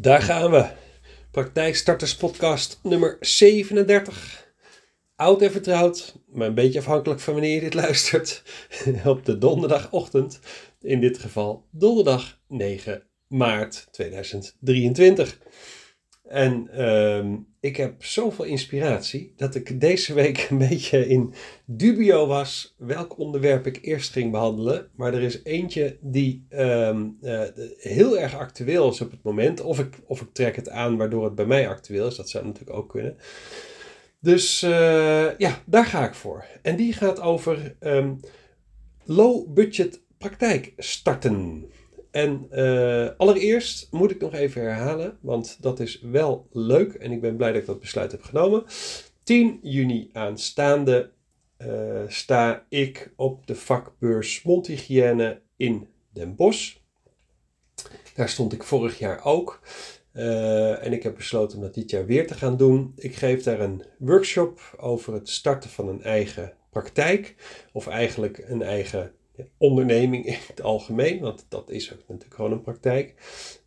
Daar gaan we. Praktijkstarters podcast nummer 37. Oud en vertrouwd, maar een beetje afhankelijk van wanneer je dit luistert. Op de donderdagochtend, in dit geval donderdag 9 maart 2023. En ehm, ik heb zoveel inspiratie dat ik deze week een beetje in dubio was welk onderwerp ik eerst ging behandelen. Maar er is eentje die ehm, eh, heel erg actueel is op het moment. Of ik, of ik trek het aan waardoor het bij mij actueel is. Dat zou natuurlijk ook kunnen. Dus eh, ja, daar ga ik voor. En die gaat over um, low budget praktijk starten. En uh, allereerst moet ik nog even herhalen, want dat is wel leuk en ik ben blij dat ik dat besluit heb genomen. 10 juni aanstaande uh, sta ik op de vakbeurs Mondhygiëne in Den Bosch. Daar stond ik vorig jaar ook. Uh, en ik heb besloten om dat dit jaar weer te gaan doen. Ik geef daar een workshop over het starten van een eigen praktijk. Of eigenlijk een eigen onderneming in het algemeen, want dat is ook natuurlijk gewoon een praktijk.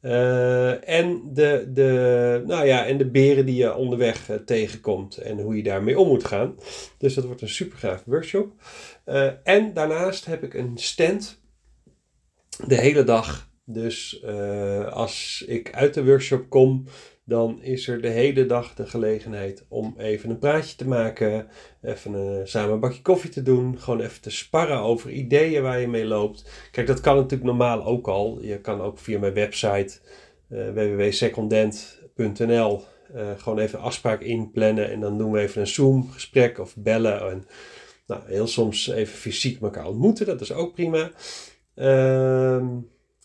Uh, en, de, de, nou ja, en de beren die je onderweg uh, tegenkomt en hoe je daarmee om moet gaan. Dus dat wordt een super gaaf workshop. Uh, en daarnaast heb ik een stand de hele dag. Dus als ik uit de workshop kom, dan is er de hele dag de gelegenheid om even een praatje te maken, even een, samen een bakje koffie te doen, gewoon even te sparren over ideeën waar je mee loopt. Kijk, dat kan natuurlijk normaal ook al. Je kan ook via mijn website uh, www.secondent.nl uh, gewoon even een afspraak inplannen en dan doen we even een Zoom gesprek of bellen en nou, heel soms even fysiek elkaar ontmoeten, dat is ook prima. Ehm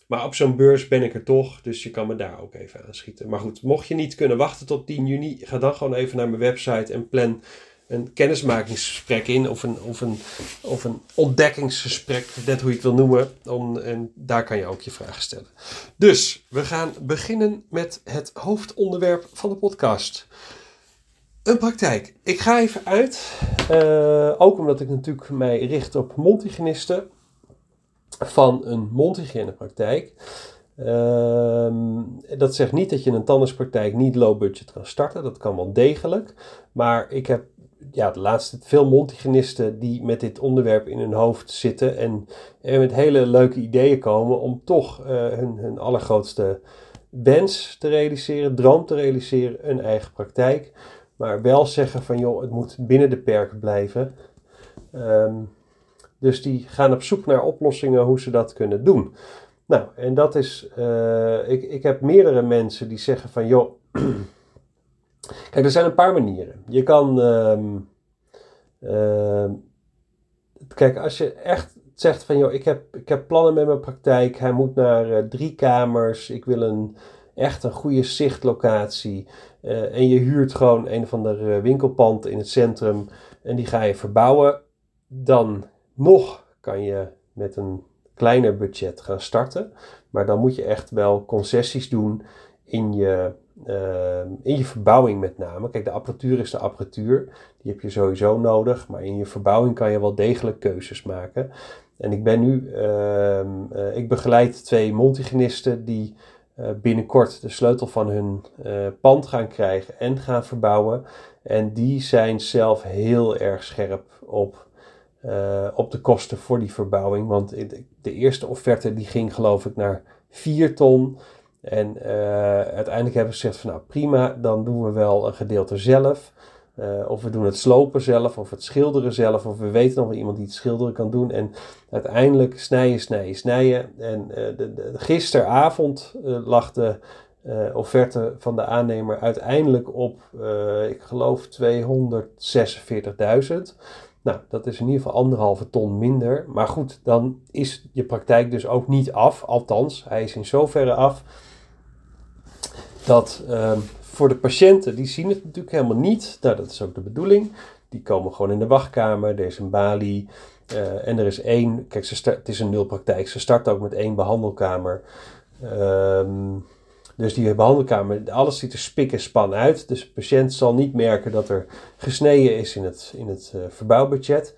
maar op zo'n beurs ben ik er toch, dus je kan me daar ook even aanschieten. Maar goed, mocht je niet kunnen wachten tot 10 juni, ga dan gewoon even naar mijn website en plan een kennismakingsgesprek in. Of een, of een, of een ontdekkingsgesprek, net hoe je het wil noemen. Om, en daar kan je ook je vragen stellen. Dus we gaan beginnen met het hoofdonderwerp van de podcast. Een praktijk. Ik ga even uit, uh, ook omdat ik natuurlijk mij richt op mondhygiënisten van een mondhygiënepraktijk. Uh, dat zegt niet dat je een tandartspraktijk niet low budget kan starten. Dat kan wel degelijk. Maar ik heb ja, de laatste veel mondhygiënisten die met dit onderwerp in hun hoofd zitten. En, met hele leuke ideeën komen om toch uh, hun, hun allergrootste wens te realiseren, droom te realiseren, een eigen praktijk. Maar wel zeggen van joh, het moet binnen de perken blijven. Um, dus die gaan op zoek naar oplossingen hoe ze dat kunnen doen. Nou, en dat is, uh, ik, ik heb meerdere mensen die zeggen van, joh, kijk, er zijn een paar manieren. Je kan, uh, uh, kijk, als je echt zegt van, joh, ik heb, ik heb plannen met mijn praktijk, hij moet naar uh, drie kamers, ik wil een, echt een goede zichtlocatie. Uh, en je huurt gewoon een of ander winkelpand in het centrum en die ga je verbouwen, dan nog kan je met een kleiner budget gaan starten. Maar dan moet je echt wel concessies doen in je, uh, in je verbouwing met name. Kijk, de apparatuur is de apparatuur. Die heb je sowieso nodig. Maar in je verbouwing kan je wel degelijk keuzes maken. En ik ben nu, uh, uh, ik begeleid twee mondhygiënisten die binnenkort de sleutel van hun pand gaan krijgen en gaan verbouwen. En die zijn zelf heel erg scherp op uh, op de kosten voor die verbouwing. Want de eerste offerte die ging geloof ik naar 4 ton. En uh, uiteindelijk hebben ze gezegd van nou prima, dan doen we wel een gedeelte zelf. Uh, of we doen het slopen zelf, of het schilderen zelf, of we weten nog wel iemand die het schilderen kan doen. En uiteindelijk snijden, snijden, snijden. En de, gisteravond lag de offerte van de aannemer uiteindelijk op, ik geloof, 246.000. Nou, dat is in ieder geval anderhalve ton minder. Maar goed, dan is je praktijk dus ook niet af. Althans, hij is in zoverre af dat uh, voor de patiënten, die zien het natuurlijk helemaal niet. Nou, dat is ook de bedoeling. Die komen gewoon in de wachtkamer. Er is een balie. Uh, en er is één, kijk, ze start, het is een nulpraktijk. Ze start ook met één behandelkamer. Ehm dus die behandelkamer, alles ziet er spik en span uit. Dus de patiënt zal niet merken dat er gesneden is in het, in het uh, verbouwbudget.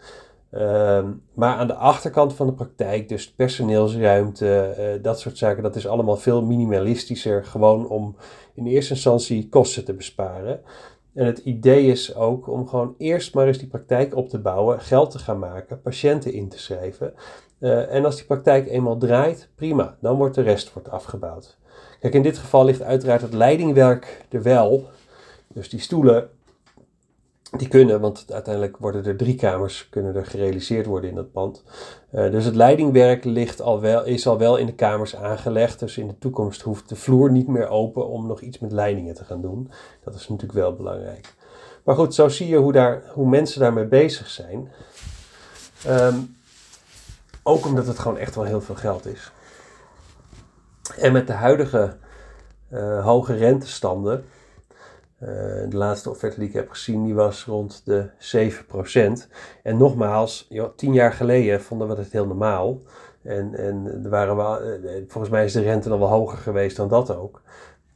Ehm, maar aan de achterkant van de praktijk, dus personeelsruimte, eh, dat soort zaken, dat is allemaal veel minimalistischer. Gewoon om in eerste instantie kosten te besparen. En het idee is ook om gewoon eerst maar eens die praktijk op te bouwen, geld te gaan maken, patiënten in te schrijven. Eh, en als die praktijk eenmaal draait, prima, dan wordt de rest wordt afgebouwd. Kijk, in dit geval ligt uiteraard het leidingwerk er wel. Dus die stoelen die kunnen, want uiteindelijk worden er drie kamers kunnen er gerealiseerd worden in dat pand. Uh, dus het leidingwerk ligt al wel, is al wel in de kamers aangelegd. Dus in de toekomst hoeft de vloer niet meer open om nog iets met leidingen te gaan doen. Dat is natuurlijk wel belangrijk. Maar goed, zo zie je hoe, daar, hoe mensen daarmee bezig zijn. Um, ook omdat het gewoon echt wel heel veel geld is. En met de huidige uh, hoge rentestanden uh, de laatste offerte die ik heb gezien, die was rond de 7%. En nogmaals, joh, tien jaar geleden vonden we het heel normaal. En, en waren wel, eh, volgens mij is de rente dan wel hoger geweest dan dat ook.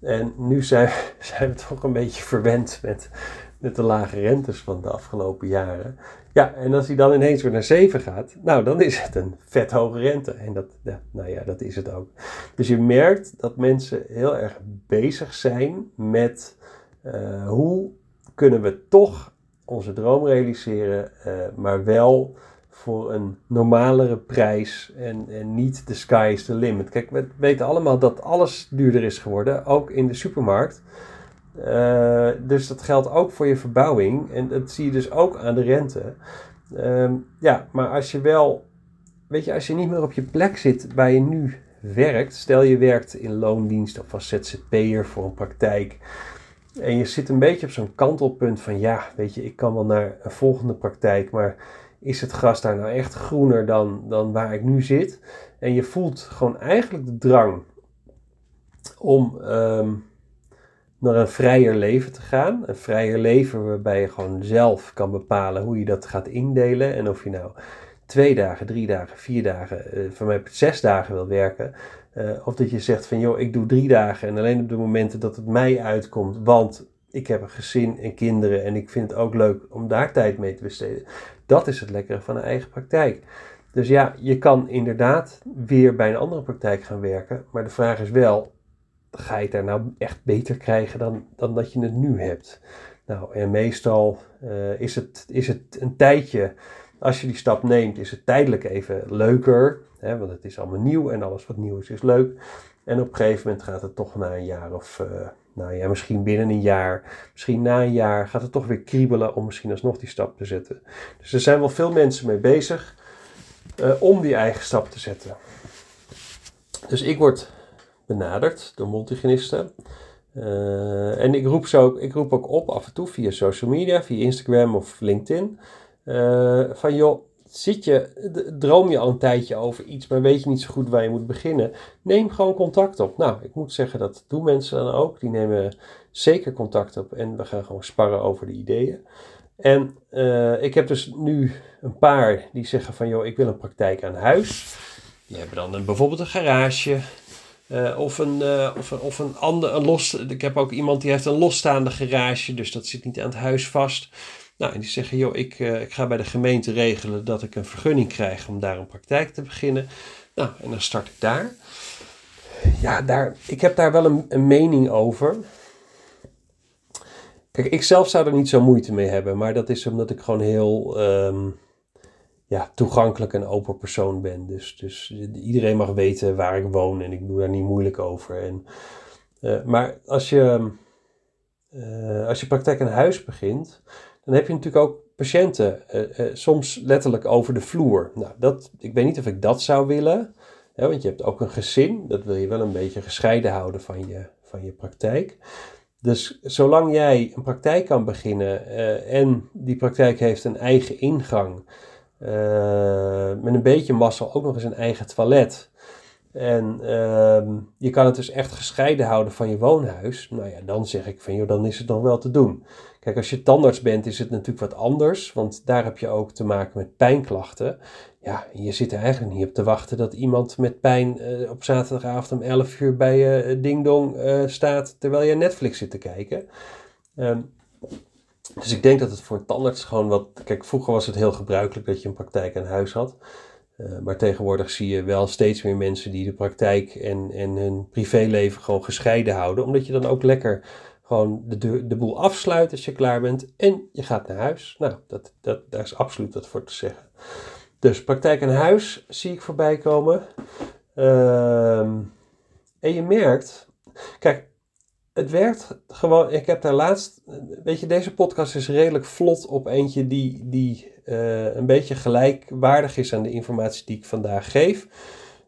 En nu zijn, zijn we toch een beetje verwend met, met de lage rentes van de afgelopen jaren. Ja, en als hij dan ineens weer naar 7 gaat, nou dan is het een vet hoge rente. En dat, ja, nou ja, dat is het ook. Dus je merkt dat mensen heel erg bezig zijn met uh, hoe kunnen we toch onze droom realiseren, uh, maar wel voor een normalere prijs en, en niet de sky is the limit. Kijk, we weten allemaal dat alles duurder is geworden, ook in de supermarkt. Uh, dus dat geldt ook voor je verbouwing en dat zie je dus ook aan de rente. Uh, ja, maar als je wel, weet je, als je niet meer op je plek zit waar je nu werkt, stel je werkt in loondienst of als ZZP'er voor een praktijk, en je zit een beetje op zo'n kantelpunt van ja, weet je, ik kan wel naar een volgende praktijk, maar is het gras daar nou echt groener dan, dan waar ik nu zit? En je voelt gewoon eigenlijk de drang om um, naar een vrijer leven te gaan. Een vrijer leven waarbij je gewoon zelf kan bepalen hoe je dat gaat indelen. En of je nou twee dagen, drie dagen, vier dagen, uh, van mij zes dagen wil werken. Uh, of dat je zegt van joh, ik doe drie dagen en alleen op de momenten dat het mij uitkomt, want ik heb een gezin en kinderen en ik vind het ook leuk om daar tijd mee te besteden. Dat is het lekkere van een eigen praktijk. Dus ja, je kan inderdaad weer bij een andere praktijk gaan werken, maar de vraag is wel, ga je het daar nou echt beter krijgen dan, dan dat je het nu hebt? Nou, en meestal uh, is, het, is het een tijdje, als je die stap neemt, is het tijdelijk even leuker. Hè, want het is allemaal nieuw en alles wat nieuw is, is leuk. En op een gegeven moment gaat het toch na een jaar of, uh, nou ja, misschien binnen een jaar, misschien na een jaar, gaat het toch weer kriebelen om misschien alsnog die stap te zetten. Dus er zijn wel veel mensen mee bezig uh, om die eigen stap te zetten. Dus ik word benaderd door multigenisten. Uh, en ik roep, ze ook, ik roep ook op af en toe via social media, via Instagram of LinkedIn. van joh, zit je, droom je al een tijdje over iets, maar weet je niet zo goed waar je moet beginnen, neem gewoon contact op. Nou, ik moet zeggen, dat doen mensen dan ook. Die nemen zeker contact op en we gaan gewoon sparren over de ideeën. En uh, ik heb dus nu een paar die zeggen van, joh, ik wil een praktijk aan huis. Die hebben dan een, bijvoorbeeld een garage. Uh, of een, uh, of een, of een ander, een los. Ik heb ook iemand die heeft een losstaande garage, dus dat zit niet aan het huis vast. Nou, en die zeggen, joh, ik, uh, ik ga bij de gemeente regelen dat ik een vergunning krijg om daar een praktijk te beginnen. Nou, en dan start ik daar. Ja, daar, ik heb daar wel een, een mening over. Kijk, ik zelf zou er niet zo moeite mee hebben, maar dat is omdat ik gewoon heel um, ja, toegankelijk en open persoon ben. Dus, dus iedereen mag weten waar ik woon en ik doe daar niet moeilijk over. En, uh, maar als je, uh, als je praktijk in huis begint, dan heb je natuurlijk ook patiënten, uh, soms letterlijk over de vloer. Nou, dat, ik weet niet of ik dat zou willen, hè, want je hebt ook een gezin, dat wil je wel een beetje gescheiden houden van je, van je praktijk. Dus zolang jij een praktijk kan beginnen en die praktijk heeft een eigen ingang, met een beetje massa ook nog eens een eigen toilet. En uh, je kan het dus echt gescheiden houden van je woonhuis. Nou ja, dan zeg ik van joh, dan is het nog wel te doen. Kijk, als je tandarts bent, is het natuurlijk wat anders, want daar heb je ook te maken met pijnklachten. Ja, je zit er eigenlijk niet op te wachten dat iemand met pijn uh, op zaterdagavond om 11 uur bij uh, Ding Dong uh, staat terwijl je Netflix zit te kijken. Um, dus ik denk dat het voor tandarts gewoon wat. Kijk, vroeger was het heel gebruikelijk dat je een praktijk aan huis had. Uh, maar tegenwoordig zie je wel steeds meer mensen die de praktijk en, en hun privéleven gewoon gescheiden houden. Omdat je dan ook lekker gewoon de, de, boel afsluit als je klaar bent en je gaat naar huis. Nou, dat, dat, daar is absoluut wat voor te zeggen. Dus praktijk aan huis zie ik voorbij komen. Ehm, en je merkt, kijk, het werkt gewoon. Ik heb daar laatst. Weet je, deze podcast is redelijk vlot op eentje die, die uh, een beetje gelijkwaardig is aan de informatie die ik vandaag geef.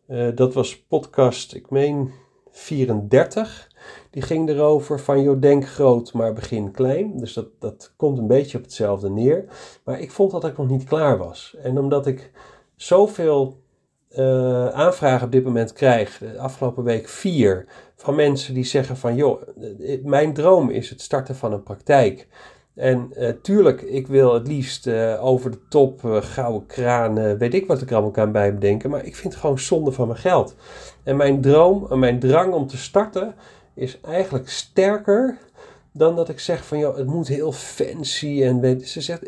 Uh, dat was podcast, ik meen 34. Die ging erover van, joh, denk groot, maar begin klein. Dus dat, dat komt een beetje op hetzelfde neer. Maar ik vond dat ik nog niet klaar was. En omdat ik zoveel uh, aanvragen op dit moment krijg, de afgelopen week vier, van mensen die zeggen van, joh, mijn droom is het starten van een praktijk. En uh, tuurlijk, ik wil het liefst over de top, gouden kraan, weet ik wat ik er allemaal kan bij bedenken. Maar ik vind het gewoon zonde van mijn geld. En mijn droom en mijn drang om te starten is eigenlijk sterker dan dat ik zeg van, joh, het moet heel fancy. En weet, ze, zegt,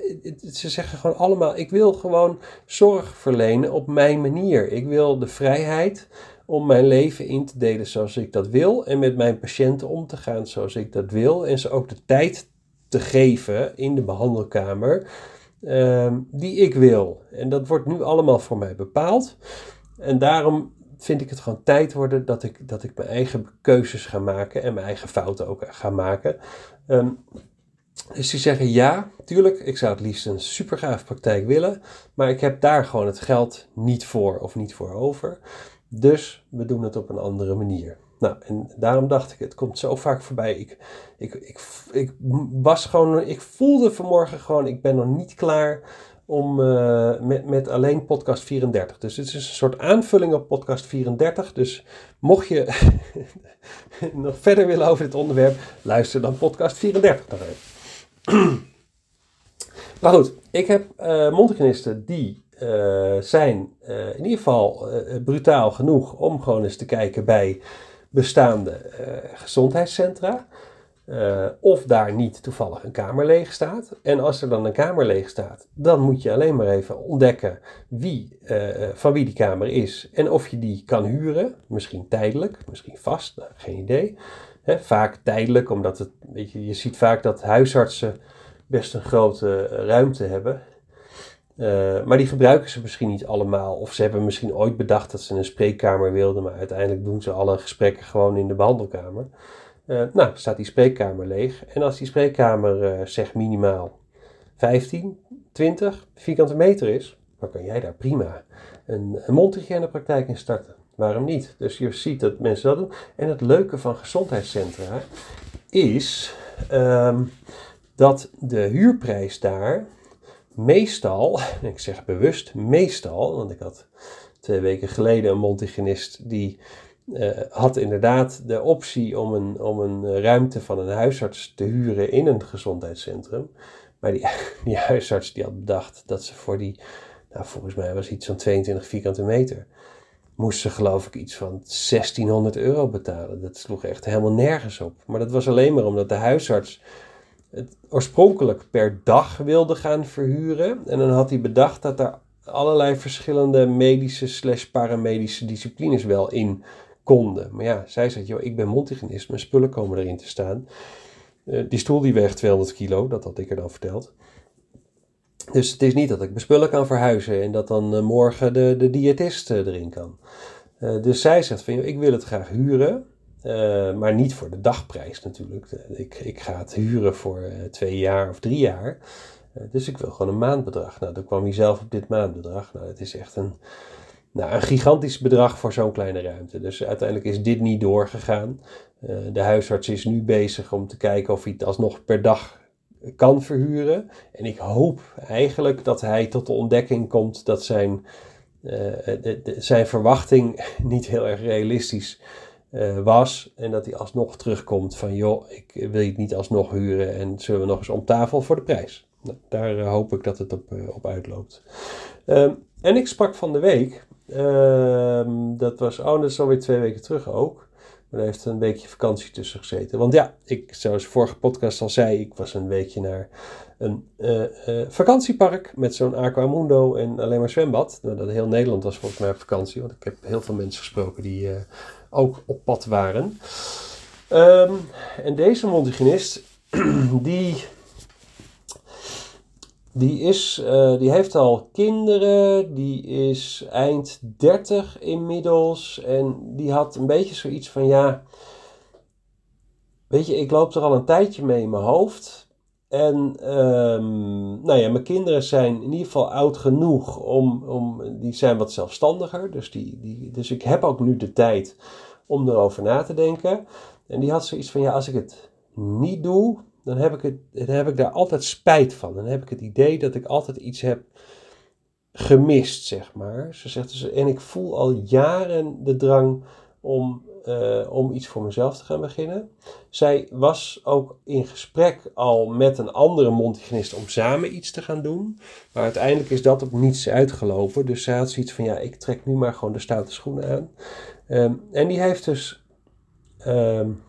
ze zeggen gewoon allemaal, ik wil gewoon zorg verlenen op mijn manier. Ik wil de vrijheid om mijn leven in te delen zoals ik dat wil. En met mijn patiënten om te gaan zoals ik dat wil. En ze ook de tijd te geven in de behandelkamer um, die ik wil. En dat wordt nu allemaal voor mij bepaald. En daarom vind ik het gewoon tijd worden dat ik, dat ik mijn eigen keuzes ga maken en mijn eigen fouten ook ga maken. Um, dus die zeggen ja, tuurlijk, ik zou het liefst een supergaaf praktijk willen, maar ik heb daar gewoon het geld niet voor of niet voor over. Dus we doen het op een andere manier. Nou, en daarom dacht ik, het komt zo vaak voorbij. Ik, ik, ik, ik was gewoon, ik voelde vanmorgen gewoon, ik ben nog niet klaar om, uh, met, met alleen podcast 34. Dus het is een soort aanvulling op podcast 34. Dus mocht je nog verder willen over dit onderwerp, luister dan podcast 34 nog maar goed, ik heb uh, die zijn in ieder geval brutaal genoeg om gewoon eens te kijken bij bestaande gezondheidscentra. Of daar niet toevallig een kamer leeg staat. En als er dan een kamer leeg staat, dan moet je alleen maar even ontdekken wie, van wie die kamer is. En of je die kan huren. Misschien tijdelijk, misschien vast, nou, geen idee. Vaak tijdelijk, omdat het, weet je, je ziet vaak dat huisartsen best een grote ruimte hebben. Uh, maar die gebruiken ze misschien niet allemaal. Of ze hebben misschien ooit bedacht dat ze een spreekkamer wilden, maar uiteindelijk doen ze alle gesprekken gewoon in de behandelkamer. Uh, nou, staat die spreekkamer leeg. En als die spreekkamer uh, zeg minimaal 15, 20 vierkante meter is, dan kan jij daar prima een, een mondhygiënepraktijk in starten. Waarom niet? Dus je ziet dat mensen dat doen. En het leuke van gezondheidscentra is um, dat de huurprijs daar meestal, ik zeg bewust meestal, want ik had twee weken geleden een mondhygiënist die uh, had inderdaad de optie om een, om een ruimte van een huisarts te huren in een gezondheidscentrum. Maar die, die huisarts die had bedacht dat ze voor die, nou volgens mij was iets van 22 vierkante meter, moest ze geloof ik iets van 1600 euro betalen. Dat sloeg echt helemaal nergens op. Maar dat was alleen maar omdat de huisarts het oorspronkelijk per dag wilde gaan verhuren. En dan had hij bedacht dat er allerlei verschillende medische slash paramedische disciplines wel in konden. Maar ja, zij zei, joh, ik ben mondhygiënist, mijn spullen komen erin te staan. Uh, die stoel die weegt 200 kilo, dat had ik er dan verteld. Dus het is niet dat ik mijn spullen kan verhuizen en dat dan uh, morgen de, de diëtist uh, erin kan. dus zij zegt van, joh, ik wil het graag huren. Uh, maar niet voor de dagprijs natuurlijk. Ik, ik ga het huren voor uh, twee jaar of drie jaar. Uh, dus ik wil gewoon een maandbedrag. Nou, dan kwam hij zelf op dit maandbedrag. Nou, het is echt een, nou, een gigantisch bedrag voor zo'n kleine ruimte. Dus uiteindelijk is dit niet doorgegaan. de huisarts is nu bezig om te kijken of hij het alsnog per dag kan verhuren. En ik hoop eigenlijk dat hij tot de ontdekking komt dat zijn, zijn verwachting niet heel erg realistisch is uh, was. En dat hij alsnog terugkomt van joh, ik wil je het niet alsnog huren en zullen we nog eens om tafel voor de prijs. Nou, daar uh, hoop ik dat het op, uh, op uitloopt. Um, en ik sprak van de week, ehm, dat was, oh dat is alweer twee weken terug ook, Maar er heeft een weekje vakantie tussen gezeten. Want ja, ik, zoals vorige podcast al zei, ik was een weekje naar een vakantiepark met zo'n Aquamundo en alleen maar zwembad. Nou, dat heel Nederland was volgens mij op vakantie, want ik heb heel veel mensen gesproken die ook op pad waren. Um, en deze montigenist, die die, is, uh, die heeft al kinderen, die is eind 30 inmiddels. En die had een beetje zoiets van: ja, weet je, ik loop er al een tijdje mee in mijn hoofd. En um, nou ja, mijn kinderen zijn in ieder geval oud genoeg om, om die zijn wat zelfstandiger. Dus, die, die, dus ik heb ook nu de tijd om erover na te denken. En die had zoiets van: ja, als ik het niet doe, dan heb ik, het, dan heb ik daar altijd spijt van. Dan heb ik het idee dat ik altijd iets heb gemist, zeg maar. Ze zegt dus, en ik voel al jaren de drang om, uh, om iets voor mezelf te gaan beginnen. Zij was ook in gesprek al met een andere montigenist om samen iets te gaan doen. Maar uiteindelijk is dat op niets uitgelopen. Dus zij had zoiets van, ja, ik trek nu maar gewoon de stoute schoenen aan. Um, en die heeft dus... Um,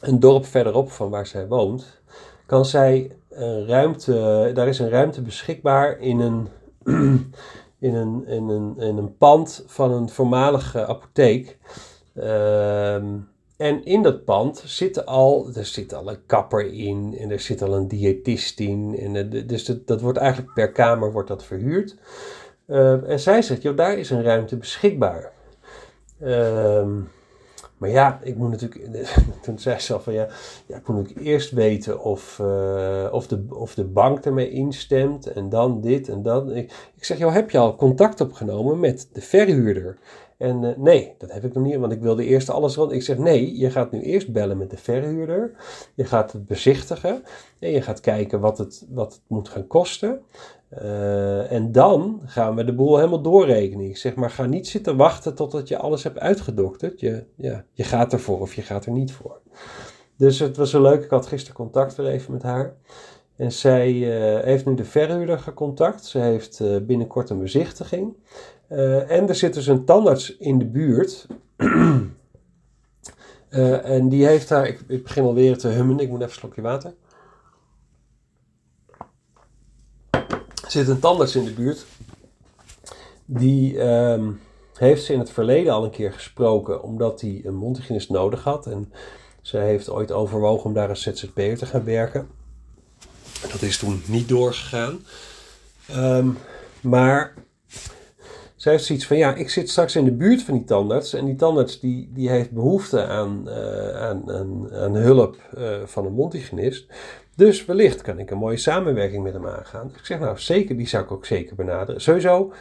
een dorp verderop van waar zij woont, kan zij een ruimte, daar is een ruimte beschikbaar in een, in een, in een, in een pand van een voormalige apotheek. Ehm, en in dat pand zit al, er zit al een kapper in en er zit al een diëtist in. En dus dat, wordt eigenlijk per kamer wordt dat verhuurd. Uh, en zij zegt, joh, daar is een ruimte beschikbaar. Uh, maar ja, ik moet natuurlijk. Toen zei ze al van ja, ja, ik moet natuurlijk eerst weten of, uh, of, de, of de bank ermee instemt. En dan dit en dat. Ik, ik zeg, joh, heb je al contact opgenomen met de verhuurder? En uh, nee, dat heb ik nog niet, want ik wilde eerst alles rond. Ik zeg nee, je gaat nu eerst bellen met de verhuurder. Je gaat het bezichtigen en je gaat kijken wat het, wat het moet gaan kosten. Uh, en dan gaan we de boel helemaal doorrekenen. Ik zeg maar, ga niet zitten wachten totdat je alles hebt uitgedokterd. Je, ja, je gaat ervoor of je gaat er niet voor. Dus het was zo leuk. Ik had gisteren contact weer even met haar. En zij uh, heeft nu de verhuurder gecontact. Ze heeft uh, binnenkort een bezichtiging. en er zit dus een tandarts in de buurt. en die heeft daar, ik, ik begin alweer te hummen. Ik moet even een slokje water. Zit een tandarts in de buurt. Die um, heeft ze in het verleden al een keer gesproken, omdat hij een mondhygiënist nodig had. En zij heeft ooit overwogen om daar als ZZP'er te gaan werken. Dat is toen niet doorgegaan. Um, maar zij heeft zoiets van, ja, ik zit straks in de buurt van die tandarts. En die tandarts die, die heeft behoefte aan, uh, aan, aan, hulp uh, van een mondhygiënist. Dus wellicht kan ik een mooie samenwerking met hem aangaan. ik zeg nou zeker, die zou ik ook zeker benaderen. Sowieso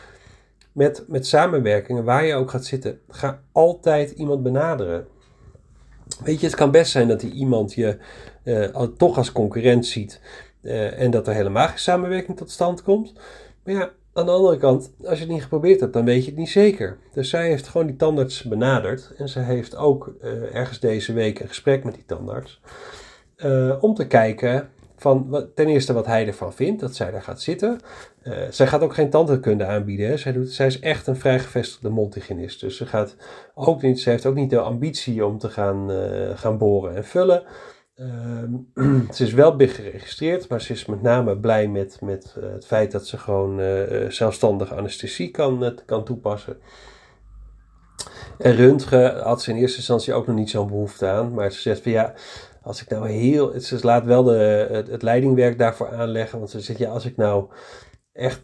met, met samenwerkingen, waar je ook gaat zitten, ga altijd iemand benaderen. Weet je, het kan best zijn dat die iemand je uh, toch als concurrent ziet uh, en dat er helemaal geen samenwerking tot stand komt. Maar ja, aan de andere kant, als je het niet geprobeerd hebt, dan weet je het niet zeker. Dus zij heeft gewoon die tandarts benaderd en ze heeft ook uh, ergens deze week een gesprek met die tandarts. Uh, om te kijken van ten eerste wat hij ervan vindt, dat zij daar gaat zitten. Uh, zij gaat ook geen tandheelkunde aanbieden. Hè. Zij, doet, zij is echt een vrijgevestigde mondhygiënist. Dus ze, gaat ook niet, ze heeft ook niet de ambitie om te gaan, uh, gaan boren en vullen. ze is wel big geregistreerd, maar ze is met name blij met, met het feit dat ze gewoon zelfstandig anesthesie kan, kan toepassen. En röntgen had ze in eerste instantie ook nog niet zo'n behoefte aan. Maar ze zegt van ja, als ik nou heel. Ze laat wel de, het, leidingwerk daarvoor aanleggen. Want ze zegt ja, als ik nou echt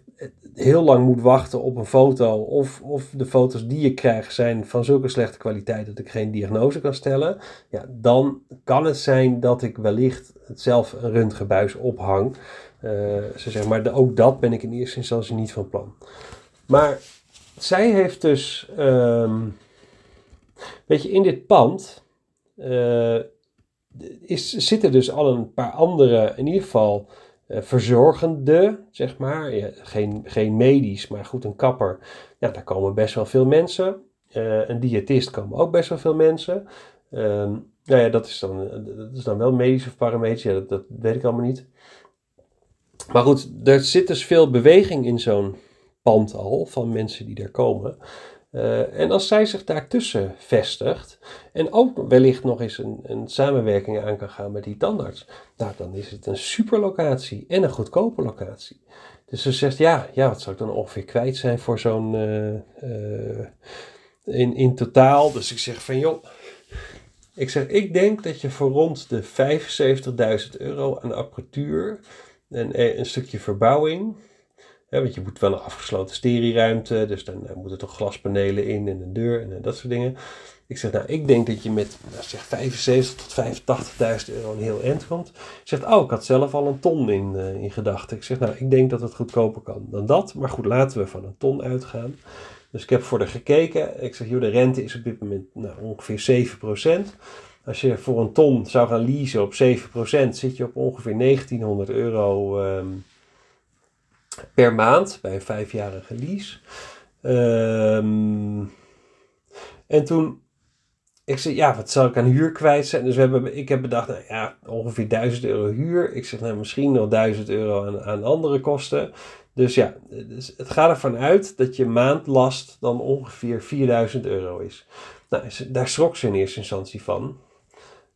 heel lang moet wachten op een foto. Of, of de foto's die je krijgt zijn van zulke slechte kwaliteit dat ik geen diagnose kan stellen. Ja, dan kan het zijn dat ik wellicht zelf een röntgenbuis ophang. Uh, ze zegt, maar ook dat ben ik in eerste instantie niet van plan. Maar zij heeft dus. Um, weet je, in dit pand. Uh, is, zitten dus al een paar andere, in ieder geval uh, verzorgende, zeg maar. Geen, geen medisch, maar goed, een kapper. Ja, daar komen best wel veel mensen. Uh, een diëtist komen ook best wel veel mensen. Um, nou ja, dat is, dan, dat is dan wel medisch of paramedisch, dat weet ik allemaal niet. Maar goed, er zit dus veel beweging in zo'n pand al, van mensen die daar komen. Uh, en als zij zich daartussen vestigt en ook wellicht nog eens een, een samenwerking aan kan gaan met die tandarts, nou, dan is het een super locatie en een goedkope locatie. Dus ze zegt, ja, ja wat zou ik dan ongeveer kwijt zijn voor zo'n uh, uh, in, in totaal? Dus ik zeg van, joh, ik zeg, ik denk dat je voor rond de 75.000 euro aan apparatuur en een stukje verbouwing want je moet wel een afgesloten sterieruimte, dus dan moeten toch glaspanelen in en een deur en uh, dat soort dingen. Ik zeg, nou, ik denk dat je met nou, zeg 75 tot 85.000 euro een heel eind komt. Zegt, oh, ik had zelf al een ton in, uh, in gedachten. Ik zeg, nou, ik denk dat het goedkoper kan dan dat. Maar goed, laten we van een ton uitgaan. Dus ik heb voor de gekeken. Ik zeg, joh, de rente is op dit moment nou, ongeveer 7%. Als je voor een ton zou gaan leasen op 7%, zit je op ongeveer 1900 euro um, per maand bij een vijfjarige lease. Um, en toen, ik zei, ja, wat zal ik aan huur kwijt zijn? Dus we hebben, ik heb bedacht, nou ja, ongeveer 1000 euro huur. Ik zeg, nou, misschien nog 1000 euro aan, andere kosten. Dus ja, dus het gaat ervan uit dat je maandlast dan ongeveer 4000 euro is. Nou, daar schrok ze in eerste instantie van.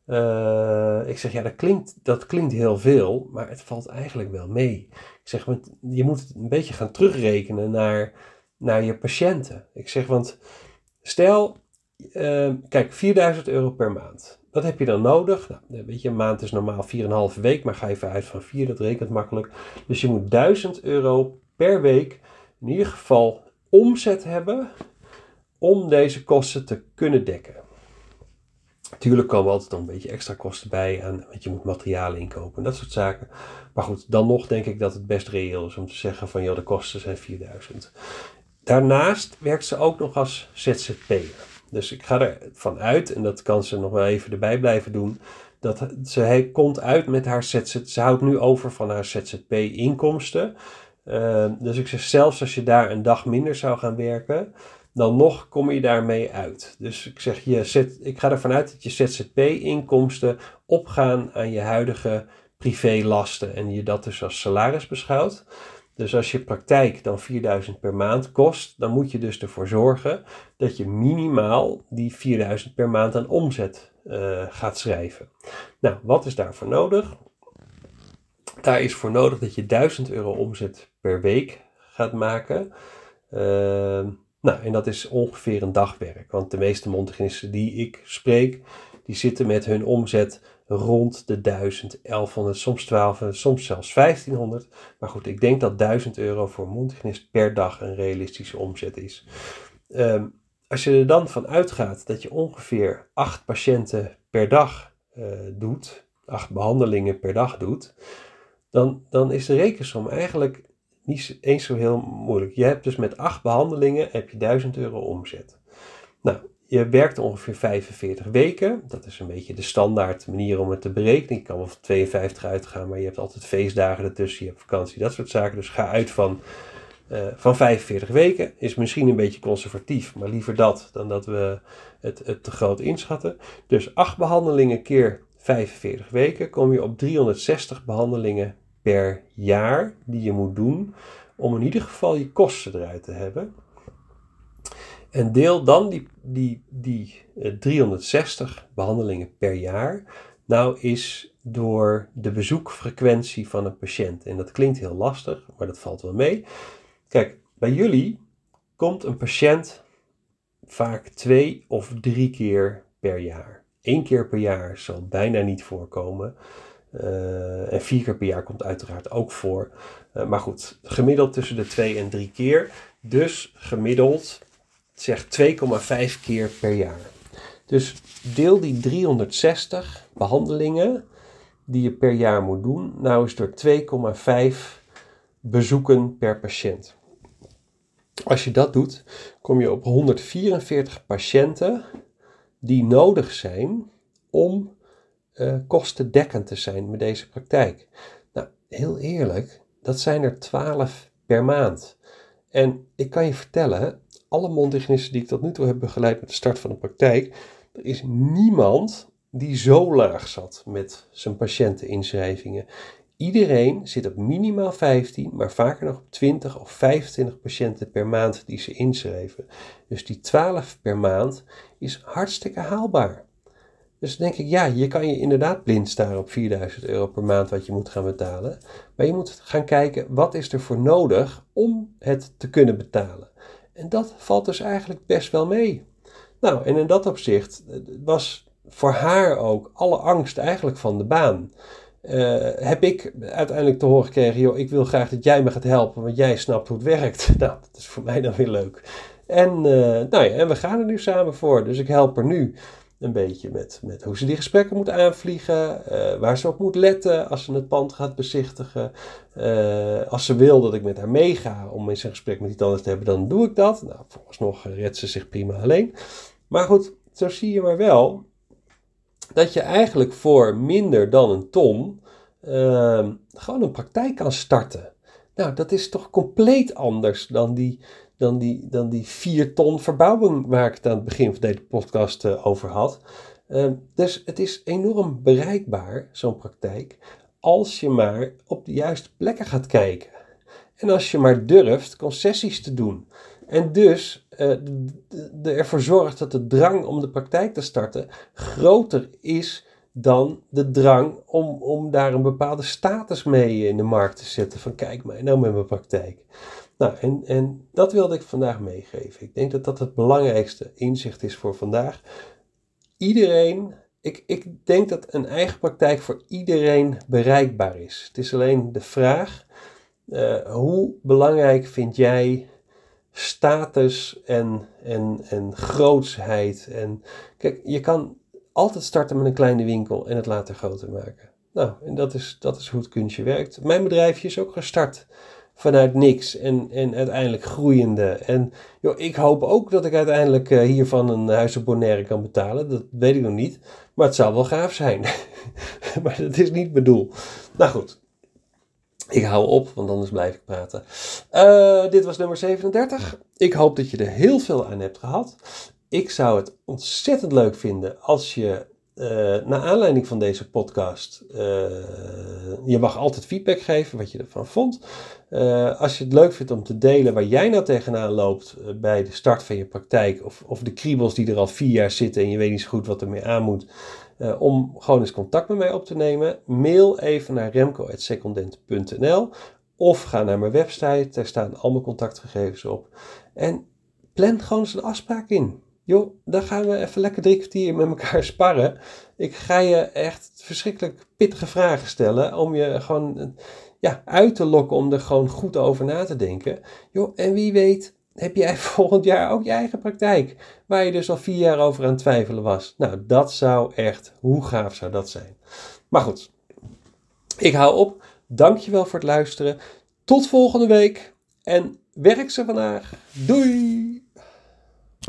Uh, ik zeg, ja, dat klinkt, dat klinkt heel veel, maar het valt eigenlijk wel mee. Ik zeg, want je moet het een beetje gaan terugrekenen naar, naar je patiënten. Ik zeg, want stel, uh, kijk, 4000 euro per maand. Wat heb je dan nodig? Nou, weet je, een maand is normaal 4,5 week, maar ga even uit van 4, dat rekent makkelijk. Dus je moet 1000 euro per week in ieder geval omzet hebben om deze kosten te kunnen dekken. Natuurlijk komen altijd nog een beetje extra kosten bij aan, want je moet materialen inkopen en dat soort zaken. Maar goed, dan nog denk ik dat het best reëel is om te zeggen van ja, de kosten zijn 4000. Daarnaast werkt ze ook nog als ZZP'er. Dus ik ga ervan uit, en dat kan ze nog wel even erbij blijven doen, dat ze komt uit met haar ZZP. Ze houdt nu over van haar ZZP-inkomsten. Uh, dus ik zeg zelfs als je daar een dag minder zou gaan werken, dan nog kom je daarmee uit. Dus ik zeg, je ik ga ervan uit dat je ZZP-inkomsten opgaan aan je huidige privélasten en je dat dus als salaris beschouwt. Dus als je praktijk dan 4000 per maand kost, dan moet je dus ervoor zorgen dat je minimaal die 4000 per maand aan omzet uh, gaat schrijven. Nou, wat is daarvoor nodig? Daar is voor nodig dat je 1000 euro omzet per week gaat maken. Uh, nou, en dat is ongeveer een dagwerk. Want de meeste mondhygiënisten die ik spreek, die zitten met hun omzet rond de 1000, 1100, soms 1200, soms zelfs 1500. Maar goed, ik denk dat 1000 euro voor mondhygiënist per dag een realistische omzet is. Um, als je er dan van uitgaat dat je ongeveer 8 patiënten per dag uh, doet, 8 behandelingen per dag doet, dan, dan is de rekensom eigenlijk niet eens zo heel moeilijk. Je hebt dus met acht behandelingen heb je 1000 euro omzet. Nou, je werkt ongeveer 45 weken. Dat is een beetje de standaard manier om het te berekenen. Je kan wel van 52 uitgaan, maar je hebt altijd feestdagen ertussen, je hebt vakantie, dat soort zaken. Dus ga uit van, uh, van 45 weken. Is misschien een beetje conservatief, maar liever dat dan dat we het, het te groot inschatten. Dus 8 behandelingen keer 45 weken kom je op 360 behandelingen per jaar die je moet doen om in ieder geval je kosten eruit te hebben. En deel dan die, die, die 360 eh, behandelingen per jaar nou is door de bezoekfrequentie van een patiënt. En dat klinkt heel lastig, maar dat valt wel mee. Kijk, bij jullie komt een patiënt vaak twee of drie keer per jaar. Eén keer per jaar zal bijna niet voorkomen. Uh, en vier keer per jaar komt uiteraard ook voor. Uh, maar goed, gemiddeld tussen de twee en drie keer. Dus gemiddeld zeg 2,5 keer per jaar. Dus deel die 360 behandelingen die je per jaar moet doen, nou eens door 2,5 bezoeken per patiënt. Als je dat doet, kom je op 144 patiënten die nodig zijn om uh, kostendekkend te zijn met deze praktijk? Nou, heel eerlijk, dat zijn er 12 per maand. En ik kan je vertellen, alle mondhygiënisten die ik tot nu toe heb begeleid met de start van de praktijk, er is niemand die zo laag zat met zijn patiënteninschrijvingen. Iedereen zit op minimaal 15, maar vaker nog op 20 of 25 patiënten per maand die ze inschrijven. Dus die 12 per maand is hartstikke haalbaar. Dus denk ik, ja, je kan je inderdaad blind staren op 4000 euro per maand wat je moet gaan betalen. Maar je moet gaan kijken, wat is er voor nodig om het te kunnen betalen? En dat valt dus eigenlijk best wel mee. Nou, en in dat opzicht eh, was voor haar ook alle angst eigenlijk van de baan. Uh, heb ik uiteindelijk te horen gekregen, joh, ik wil graag dat jij me gaat helpen, want jij snapt hoe het werkt. Nou, dat is voor mij dan weer leuk. En, uh, nou ja, en we gaan er nu samen voor. Dus ik help er nu een beetje met, met hoe ze die gesprekken moet aanvliegen, uh, waar ze op moet letten als ze het pand gaat bezichtigen. als ze wil dat ik met haar meega om eens een gesprek met iemand anders te hebben, dan doe ik dat. Nou, nog redt ze zich prima alleen. Maar goed, zo zie je maar wel dat je eigenlijk voor minder dan een ton uh, gewoon een praktijk kan starten. Nou, dat is toch compleet anders dan die, dan die, dan die 4 ton verbouwing waar ik het aan het begin van deze podcast uh, over had. Uh, dus het is enorm bereikbaar, zo'n praktijk, als je maar op de juiste plekken gaat kijken. En als je maar durft concessies te doen. En dus uh, ervoor zorgt dat de drang om de praktijk te starten groter is dan de drang om, om daar een bepaalde status mee in de markt te zetten. Van kijk mij nou met mijn praktijk. Nou, en, en dat wilde ik vandaag meegeven. Ik denk dat dat het belangrijkste inzicht is voor vandaag. Iedereen, ik, ik denk dat een eigen praktijk voor iedereen bereikbaar is. Het is alleen de vraag, uh, hoe belangrijk vind jij status en, en, en grootsheid. En kijk, je kan altijd starten met een kleine winkel en het later groter maken. Nou, en dat is, dat is hoe het kunstje werkt. Mijn bedrijfje is ook gestart vanuit niks en, en uiteindelijk groeiende. En joh, ik hoop ook dat ik uiteindelijk uh, hiervan een huis op Bonaire kan betalen. Dat weet ik nog niet. Maar het zou wel gaaf zijn. maar dat is niet bedoel. Nou goed, ik hou op, want anders blijf ik praten. Uh, dit was nummer 37. Ik hoop dat je er heel veel aan hebt gehad. Ik zou het ontzettend leuk vinden als je, uh, naar aanleiding van deze podcast, uh, je mag altijd feedback geven wat je ervan vond. als je het leuk vindt om te delen waar jij nou tegenaan loopt bij de start van je praktijk, of, of de kriebels die er al vier jaar zitten en je weet niet zo goed wat ermee aan moet. Om gewoon eens contact met mij op te nemen, mail even naar remco.secondent.nl of ga naar mijn website, daar staan al mijn contactgegevens op. En plan gewoon eens een afspraak in. Joh, dan gaan we even lekker drie kwartier met elkaar sparren. Ik ga je echt verschrikkelijk pittige vragen stellen om je gewoon ja, uit te lokken om er gewoon goed over na te denken. Joh, en wie weet heb jij volgend jaar ook je eigen praktijk. Waar je dus al vier jaar over aan twijfelen was. Nou, dat zou echt, hoe gaaf zou dat zijn? Maar goed, ik hou op. Dankjewel voor het luisteren. Tot volgende week. En werk ze vandaag. Doei!